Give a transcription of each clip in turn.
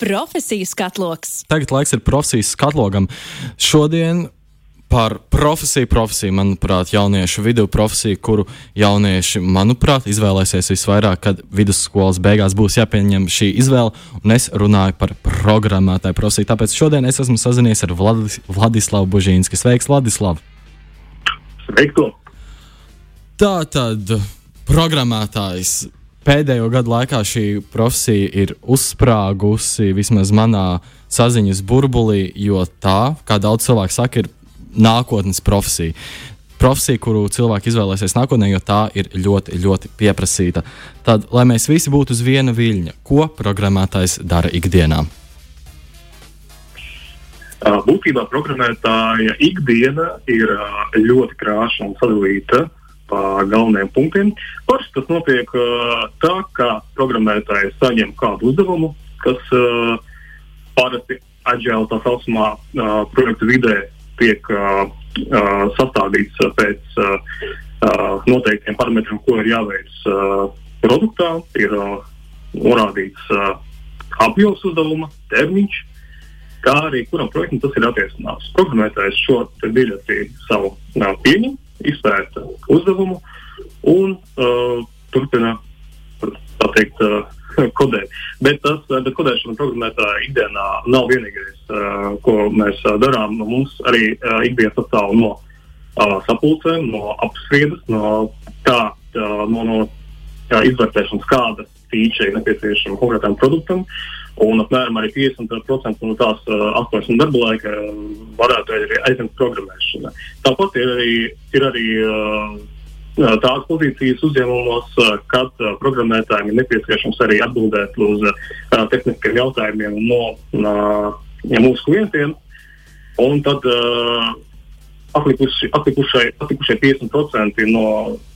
Profesiju skatloks. Tagad laiks ir profesijas skatlogam. Šodien par profesiju, profesiju, manuprāt, jauniešu vidū profesiju, kuru jaunieši, manuprāt, izvēlēsies visvairāk, kad vidusskolas beigās būs jāpieņem šī izvēle. Un es runāju par programmētāju profesiju. Tāpēc šodien es esmu sazinājies ar Vladis, Vladislavu Bužīnski. Sveiks, Vladislav! Sveiko! Tā tad programmētājs. Pēdējo gadu laikā šī profesija ir uzsprāgusi vismaz manā saziņas burbulī, jo tā, kā daudz cilvēku saka, ir nākotnes profesija. Profesija, kuru cilvēki izvēlēsies nākotnē, jo tā ir ļoti, ļoti pieprasīta. Tad, lai mēs visi būtu uz viena viļņa, ko programmētājs dara ikdienā? Būtībā programmētāja ikdiena ir ļoti krāšņa un sadalīta pa galvenajiem punktiem. Parasti tas notiek tā, ka programmētājs saņem kādu uzdevumu, kas parasti agile tā saucamā projekta vidē tiek sastādīts pēc noteiktiem parametriem, ko ir jāveic produktā. Ir norādīts apjoms uzdevuma, termiņš, kā arī kuram projektam tas ir attiecināms. Programmētājs šo biļeti savu pieņem, izpēta uzdevumu un uh, turpina tā teikt, uh, kodēt. Bet, tas, bet kodēšana programmētāja ikdienā nav vienīgais, uh, ko mēs uh, darām. Mums arī uh, ikdiena sastāv no uh, sapulcēm, no apspriedes, no tā, uh, no, no uh, izvērtēšanas, kāda feature ir nepieciešama konkrētam produktam. Un apmēram arī 50% no tās uh, 8 darba laika varētu arī aiziet programmēšana. Tāpat ir arī, ir arī uh, tās pozīcijas uzņēmumos, kad uh, programmētājiem ir nepieciešams arī atbildēt uz uh, tehniskiem jautājumiem no uh, ja mūsu klientiem. Un tad uh, atlikuši, atlikušai, atlikušai 50% no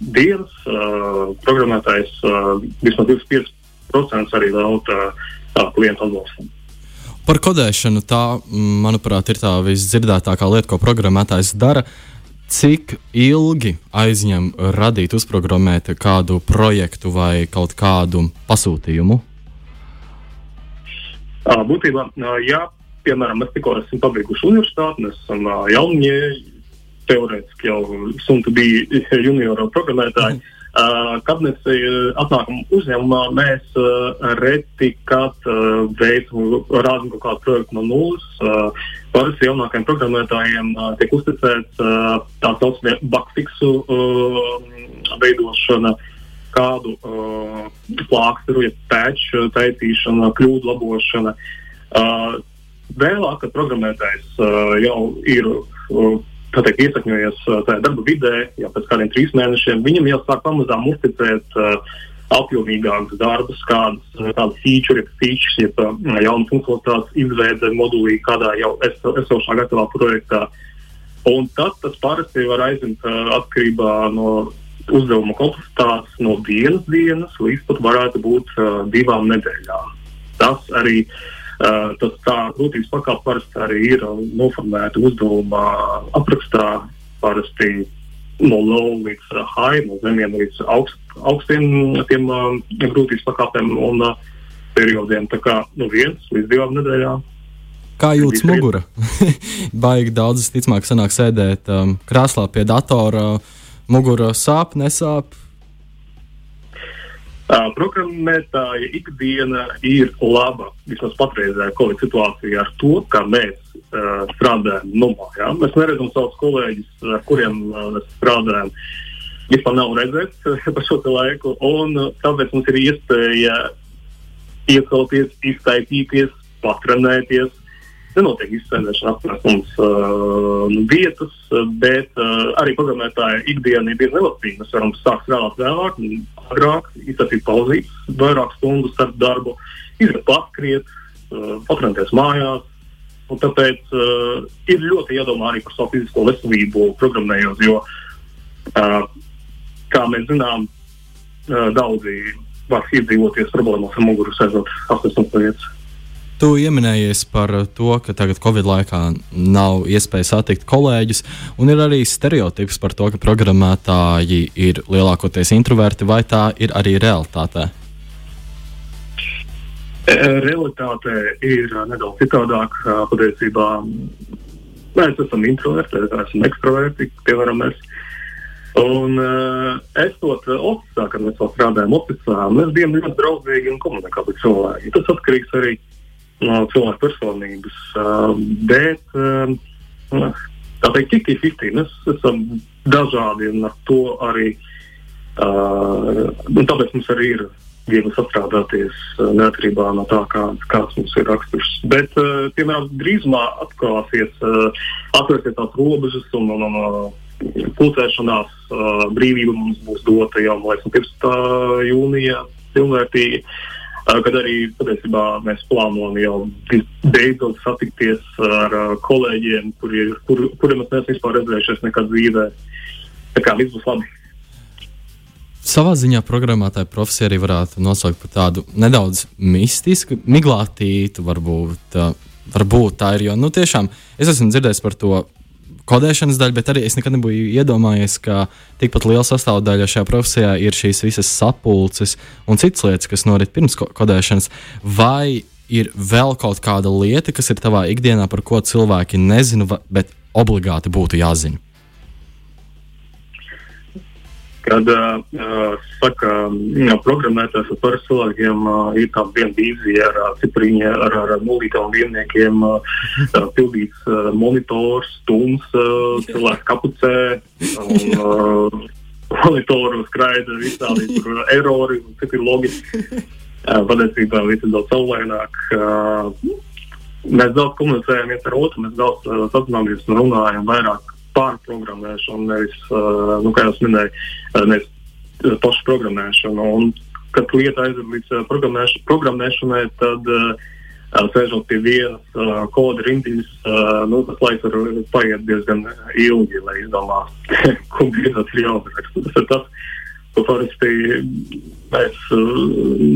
dienas uh, programmētājs uh, vismaz 25% arī velta uh, klientu atbalstam. Par kodēšanu tā, manuprāt, ir tā visdzirdētākā lieta, ko programmētājs dara. Cik ilgi aizņem radīt, uzprogrammēt kādu projektu vai kaut kādu pasūtījumu? Būtībā, ja, piemēram, mēs tikko esam pabeiguši universitāti, mēs esam jaunie, teorētiski jau sunta bija juniora programmētāji. Mm. Uh, atnākam uzņēmumā, mēs reti kad veicam, rādām kaut kādu projektu no nulles. Parasti jaunākajiem programmētājiem tiek uzticēts tā saucamie uh, veidošana, kādu uh, plāksteru, ja pēču taisīšana, kļūdu labošana. Uh, vēlāk, kad programmētājs uh, jau ir uh, teikt, iesakņojies tajā darba vidē, jau pēc kādiem trīs mēnešiem, viņam jau sāk pamazām uzticēt uh, apjomīgākus darbus, kādas tādas feature, features, jeb jaunu funkcionalitātes izveide modulī kādā jau esošā gatavā projektā. Un tad tas parasti var aiziet uh, atkarībā no uzdevuma kompleksitātes no vienas dienas līdz pat varētu būt uh, divām nedēļām. Tas arī uh, Uh, tas tā būtības pakāpe parasti arī ir noformēta uzdevuma aprakstā. Parasti no low līdz uh, high, no zemiem līdz augst, augstiem tiem uh, grūtības pakāpēm un uh, periodiem. Tā kā no vienas līdz divām nedēļām. Kā jūtas mugura? Baigi daudz, ticamāk, sanāk sēdēt um, krēslā pie datora. Mugura sāp, nesāp. Programmētāja ikdiena ir laba, vismaz patreizējā Covid situācijā, ar to, ka mēs uh, strādājam no mājām. Mēs neredzam savus kolēģus, ar kuriem uh, mēs strādājam. Vispār nav redzēts par šo laiku, un tāpēc mums ir iespēja iecelties, iztaigīties, patrenēties. Nenotiek izsēdēšana apmēram mums uh, vietas, bet uh, arī programmētāja ikdiena ir elastīga. Mēs varam sākt strādāt vēlāk, agrāk, izsakīt pauzītes, vairāk stundu starp darbu, izdarīt paskriet, uh, patrenties mājās. Un tāpēc uh, ir ļoti jādomā arī par savu fizisko veselību, programmējot, jo, uh, kā mēs zinām, uh, daudzi var iedzīvoties problēmās ar muguru sēžot 80 vietas. Tu pieminējies par to, ka tagad Covid laikā nav iespēja satikt kolēģus, un ir arī stereotips par to, ka programmētāji ir lielākoties introverti, vai tā ir arī realitāte? Realitāte ir nedaudz citādāk. Patiesībā mēs esam introverti, esam ekstraverti, piemēram, mēs. Un uh, esot oficiālā, kad mēs vēl strādājam oficiālā, mēs bijām ļoti draudzīgi un komunikāli cilvēki. Tas atkarīgs arī no cilvēka personības. Uh, bet uh, tā teikt, tik ir mēs esam dažādi un ar to arī. Uh, tāpēc mums arī ir viegli sastrādāties uh, neatkarībā no tā, kā, kāds mums ir raksturs. Bet, uh, piemēram, drīzumā atklāsies, uh, atvērsies tās robežas un, un, un pulcēšanās brīvība mums būs dota jau no 15. jūnija pilnvērtīgi. Kad arī patiesībā mēs plānojam jau beidzot satikties ar kolēģiem, kuriem kur, kuri mēs neesam vispār redzējušies nekad dzīvē. Tā kā viss būs labi savā ziņā programmētāja profesija arī varētu nosaukt par tādu nedaudz mistisku, miglātītu, varbūt, varbūt tā ir. Jo nu, tiešām es esmu dzirdējis par to kodēšanas daļu, bet arī es nekad nebiju iedomājies, ka tikpat liela sastāvdaļa šajā profesijā ir šīs visas sapulces un citas lietas, kas norit pirms kodēšanas. Vai ir vēl kaut kāda lieta, kas ir tavā ikdienā, par ko cilvēki nezina, bet obligāti būtu jāzina? Kad uh, saka, jā, programmētājs ar parasti cilvēkiem uh, ir tāda viena vīzija ar uh, cipriņa, ar, ar nulītām vienniekiem, uh, pildīts uh, monitors, stums, uh, cilvēks kapucē, un uh, monitoru skraida visādi erori un citi logi. Uh, patiesībā viss ir daudz saulēnāk. Uh, mēs daudz komunicējam viens ar otru, mēs daudz uh, sazināmies un runājam vairāk pārprogrammēšanu, nevis, uh, nu, kā jau minēju, uh, nevis uh, pašu programmēšanu. Un, kad lieta aiziet līdz programmēš programmēšanai, tad uh, sēžot pie vienas uh, koda rindiņas, uh, nu, tas laiks var paiet diezgan ilgi, lai izdomātu, ko beidzot ir jāuzraksta. Tas ir tas, ko parasti mēs uh,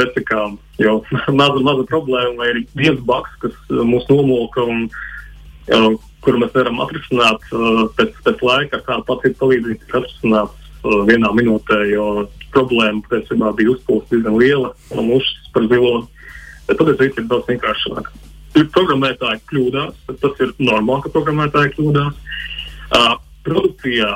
nesakām. Jo maza, maza problēma vai ir viens baks, kas mūs nomulka un uh, kuru mēs varam atrisināt uh, pēc, pēc laika, pacientu palīdzību, ir atrisināts uh, vienā minūtē, jo problēma patiesībā bija uzpūsta diezgan liela un uzšas par ziloņu. Bet patiesībā ir daudz vienkāršāk. Ir programmētāji kļūdās, tas ir normāli, ka programmētāji kļūdās. Uh, produkcijā,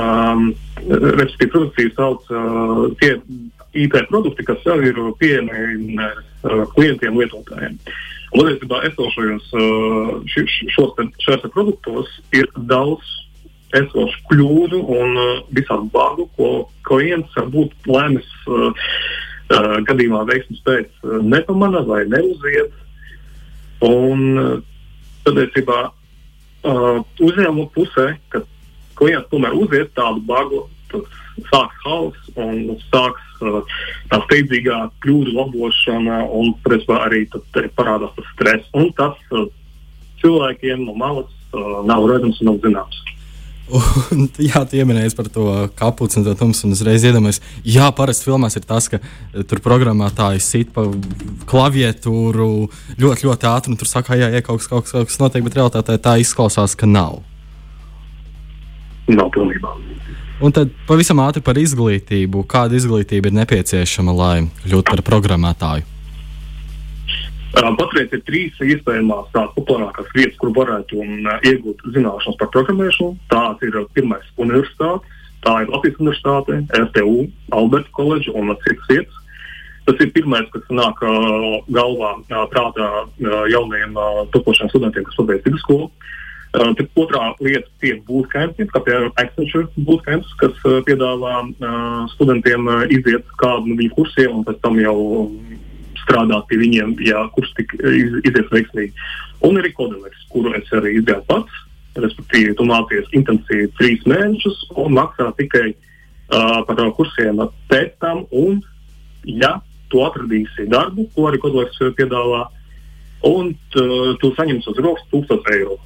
um, respektīvi, produkcija sauc uh, tie IT produkti, kas jau ir pieejami uh, klientiem, lietotājiem. Uh, patiesībā esošajos šajos produktos ir daudz esošu kļūdu un visādi bāgu, ko klients varbūt lēmis gadījumā veiksmes pēc nepamana vai neuziet. Un patiesībā uzņēmuma pusē, kad klients tomēr uziet tādu bāgu, sāks hauss un sāks uh, tā steidzīgā kļūdu labošana, un principā, arī tad parādās tas stress. Un tas uh, cilvēkiem no malas uh, nav redzams un nav zināms. Un, jā, tu pieminēji par to kapuci un to tumsu. Un es reiz iedomājos, jā, parasti filmās ir tas, ka tur programmētāji sit pa klaviatūru ļoti, ļoti ātri, un tur saka, jā, jā, kaut kas, kaut kas, kaut kas notiek, bet realitātē tā izklausās, ka nav. Nav pilnībā. Un tad pavisam ātri par izglītību. Kāda izglītība ir nepieciešama, lai kļūtu par programmētāju? Patreiz ir trīs iespējamās tādas populārākās vietas, kur varētu um, iegūt zināšanas par programmēšanu. Tās ir pirmais universitātes, tā ir Latvijas Universitāte, RTU, Alberta koledža un citas vietas. Tas ir pirmais, kas nāk uh, galvā, uh, prātā uh, jaunajiem uh, topošiem studentiem, kas pabeidz vidusskolu. Uh, Uh, tad otrā lieta ir bootcamps, kā piemēram Accenture bootcamps, kas uh, piedāvā uh, studentiem uh, iziet kādu no viņu kursiem un pēc tam jau strādāt pie viņiem, ja kurs tik iz, izies veiksmīgi. Un arī Codeleks, kuru es arī izgāju pats. Respektīvi, tu mācies intensīvi trīs mēnešus un maksā tikai uh, par kursiem pēc tam. Un, ja tu atradīsi darbu, ko arī Codeleks piedāvā, un tu saņemsi uz rokas 1000 eiro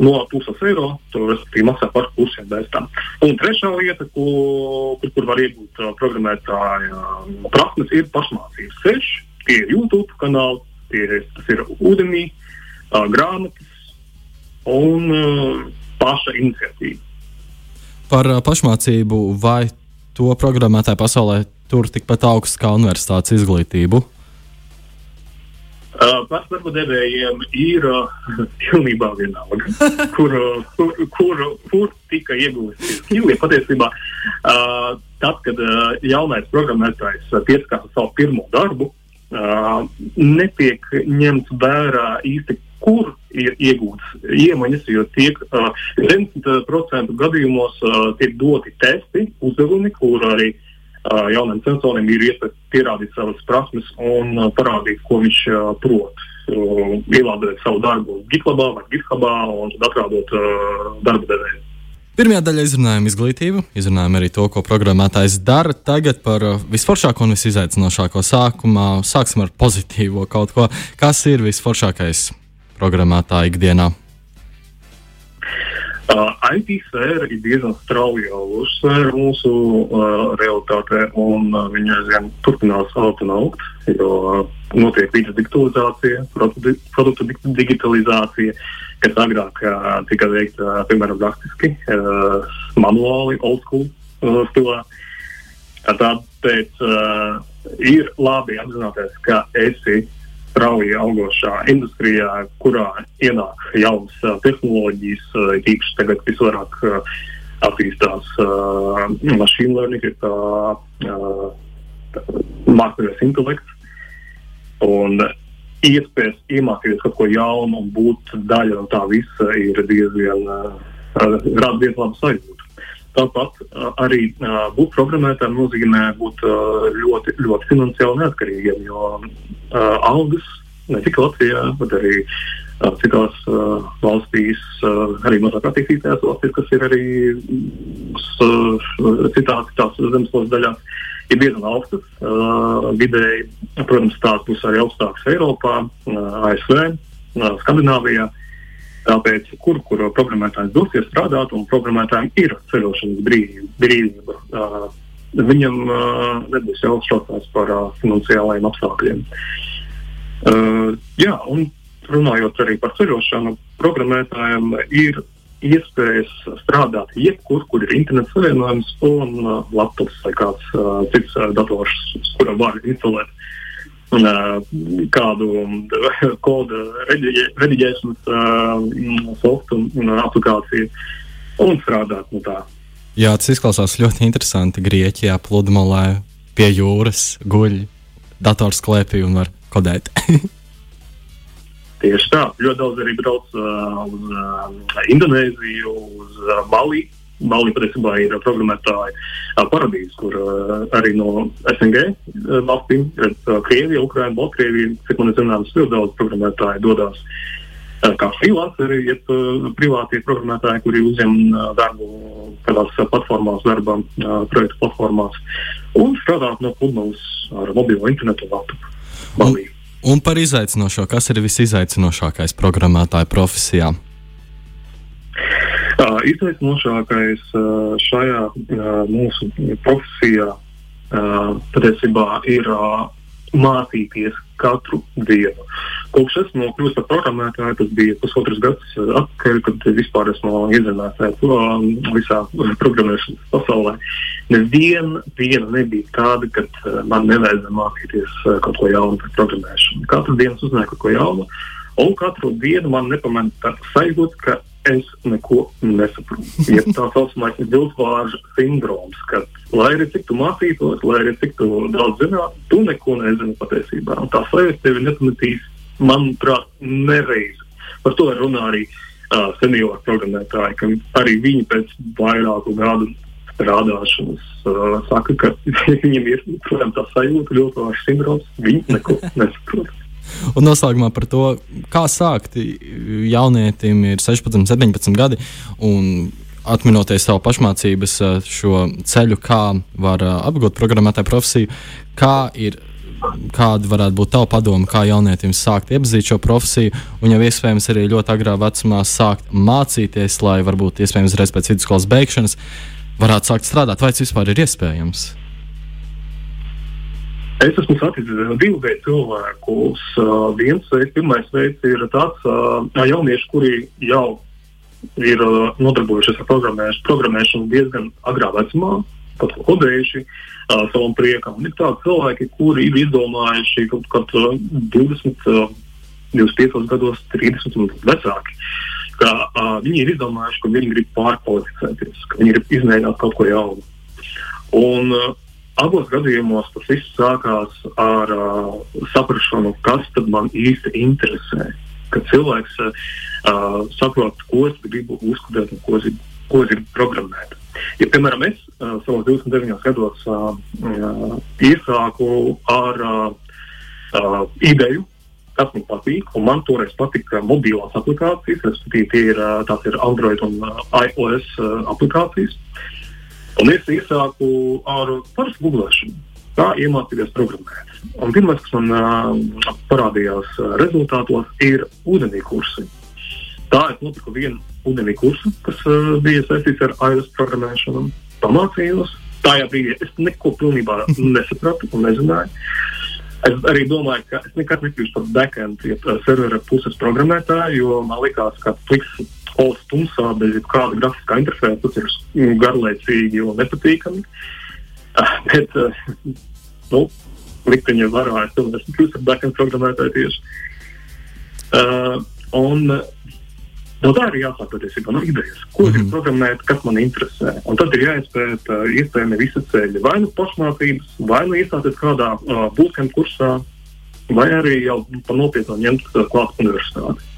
no 1000 eiro, respektīvi maksā par kursiem bez tam. Un trešā lieta, ko, kur, kur var iegūt uh, programmētāja uh, prasmes, ir pašmācības ceļš. Tie ir YouTube kanāli, tie, tas ir ūdenī, uh, grāmatas un uh, paša iniciatīva. Par uh, pašmācību vai to programmētāju pasaulē tur tikpat augsts kā universitātes izglītību? Uh, darba devējiem ir uh, pilnībā vienalga, kur, kur, kur, kur tika iegūts skilli. Patiesībā, uh, tad, kad uh, jaunais programmētājs piesakās savu pirmo darbu, uh, netiek ņemts vērā īsti, kur ir iegūtas iemaņas, jo tiek uh, 90% gadījumos uh, tiek doti testi, uzdevumi, kur arī uh, jaunam censonim ir pierādīt savas prasmes un parādīt, ko viņš prot. Ielādēt savu darbu GitLabā vai GitHubā un tad atrādot darba devēju. Pirmajā daļā izrunājām izglītību, izrunājām arī to, ko programmētājs dara. Tagad par visforšāko un visizaicinošāko sākumā. Sāksim ar pozitīvo kaut ko. Kas ir visforšākais programmētāja ikdienā? Uh, IT sfēra ir diezgan strauji jau uzsvēra mūsu uh, realitātē, un uh, viņa aizvien turpinās augt un augt, jo uh, notiek vidas digitalizācija, produktu, produktu digitalizācija, kas agrāk uh, tika veikta, uh, piemēram, rakstiski, uh, manuāli, old school uh, stilā. Tāpēc uh, ir labi apzināties, ka esi strauji augošā industrijā, kurā ienāk jaunas uh, tehnoloģijas, uh, īpaši tagad visvairāk uh, attīstās uh, mašīnu learning, tā uh, mākslinieks intelekts. Un iespējas iemācīties kaut ko jaunu un būt daļa no tā visa ir diezgan, uh, rada diezgan labu sajūtu. Tāpat uh, arī uh, būt programmētājiem nozīmē būt uh, ļoti, ļoti finansiāli neatkarīgiem, jo uh, algas ne tikai Latvijā, bet arī uh, citās uh, valstīs, uh, arī mazāk attīstītās valstīs, kas ir arī uh, citās, citās zemeslodes daļās, ir diezgan augstas. Uh, vidēji, protams, tās būs arī augstākas Eiropā, uh, ASV, uh, Skandināvijā. Tāpēc, kur, kur programmētājs dosies strādāt, un programmētājiem ir ceļošanas brīvība, brīvība uh, viņam uh, nebūs jāuztraucās par uh, finansiālajiem apstākļiem. Uh, jā, un runājot arī par ceļošanu, programmētājiem ir iespējas strādāt jebkur, kur ir internets savienojums un uh, laptops vai kāds uh, cits uh, dators, kura var instalēt kādu kodu rediģēšanas uh, softu un aplikāciju un strādāt no tā. Jā, tas izklausās ļoti interesanti. Grieķijā pludmalē pie jūras guļ datorsklēpī un var kodēt. Tieši tā. Ļoti daudz arī brauc uh, uz uh, Indonēziju, uz uh, Baliju Balija patiesībā ir programmētāja paradīze, kur arī no SNG valstīm, Krievija, Ukraina, Baltkrievija, cik man ir zināms, ļoti daudz programmētāju dodas kā freelanceri, jeb privātie programmētāji, kuri uzņem darbu kādās platformās, darba projektu platformās un strādā no pludmales ar mobilo internetu laptopu. Un, un par izaicinošo, kas ir visizaicinošākais programmētāja profesijā? Izaicinošākais šajā mūsu profesijā patiesībā ir mācīties katru dienu. Kopš esmu kļuvis par programmētāju, tas bija pusotrs gads atpakaļ, kad vispār esmu iezinājies visā programmēšanas pasaulē. Neviena diena nebija tāda, kad man nevajadzēja mācīties kaut ko jaunu par programmēšanu. Katru dienu uzzināju kaut ko jaunu, un katru dienu man nepamēģināja tāds sajūta, ka es neko nesaprotu. Ja tā saucamais divsvārdu sindroms, ka lai arī cik tu mācītos, lai arī cik tu daudz zinātu, tu neko nezini patiesībā. Un tā sajūta tevi nepametīs, manuprāt, nereizi. Par to runā arī uh, senioru programmētāji, ka arī viņi pēc vairāku gadu strādāšanas uh, saka, ka viņiem ir, protams, tā sajūta vārds sindroms, viņi neko nesaprot. Un noslēgumā par to, kā sākt. Jaunietim ir 16, 17 gadi. Atminoties savu pašmācības eh, šo ceļu, kā var eh, apgūt programmētāju profesiju, kā ir kāda varētu būt tava padoma, kā jaunietim sākt iepazīt šo profesiju, un jau iespējams arī ļoti agrā vecumā sākt mācīties, lai varbūt iespējams reiz pēc vidusskolas beigšanas varētu sākt strādāt, vai tas vispār ir iespējams? Es esmu saticis divu veidu cilvēkus. Uh, viens veids, pirmais veids ir tāds uh, jaunieši, kuri jau ir uh, nodarbojušies ar programmēšanu, programmēšanu diezgan agrā vecumā. ko kodējuši uh, savam priekam. Un ir tādi cilvēki, kuri ir izdomājuši kaut kādā uh, 20, uh, 25 gados, 30 un vecāki. Ka, uh, viņi ir izdomājuši, ka viņi grib pārkvalificēties, ka viņi grib izmēģināt kaut ko jaunu. Un, uh, abos gadījumos tas viss sākās ar uh, saprāšanu, kas man īsti interesē. Kad cilvēks uh, saprot, ko es gribu uzskatīt un ko es, ko es gribu programmēt. Ja, piemēram, es uh, savos 29 gados uh, uh, iesāku ar uh, uh, ideju, kas man patīk, man toreiz patika mobilās aplikācijas, respektīvi, ir, uh, ir Android un uh, iOS uh, aplikācijas. Un es iesāku ar parastu googlēšanu, kā iemācīties programmēt. Un pirmais, kas man uh, parādījās uh, rezultātos, ir ūdenī kursi. Tā es nopirku vienu ūdenī kursu, kas uh, bija saistīts ar iOS programmēšanu. Pamācījos. Tajā brīdī es neko pilnībā nesapratu un nezināju. Es arī domāju, ka es nekad nekļūšu par backend, ja servera puses programmētāju, jo man likās, ka pliks olas tumsā bez kāda grafiskā interfēta, tas ir garlaicīgi un nepatīkami. Uh, bet, uh, nu, likteņa varā es tomēr esmu kļūst par backend programmētāju tieši. Uh, un, No tā ir jāsāk patiesībā no idejas, ko mm -hmm. ir programmēt, kas man interesē. Un tad ir jāizpēta uh, iespējami visi ceļi. Vai nu pašmācības, vai nu iestāties kādā uh, bootcamp kursā, vai arī jau pa nopietnu ņemt uh, klāt universitāti.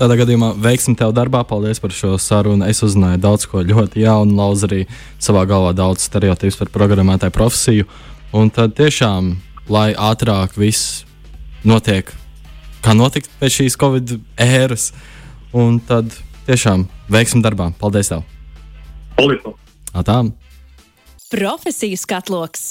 Tādā gadījumā veiksim tev darbā. Paldies par šo sarunu. Es uzzināju daudz ko ļoti jaunu, lauzu arī savā galvā daudz stereotipus par programmētāju profesiju. Un tad tiešām, lai ātrāk viss notiek, kā notikt pēc šīs Covid ēras. Un tad tiešām veiksim darbā. Paldies! Tev. Paldies! Atām! Profesijas katloks!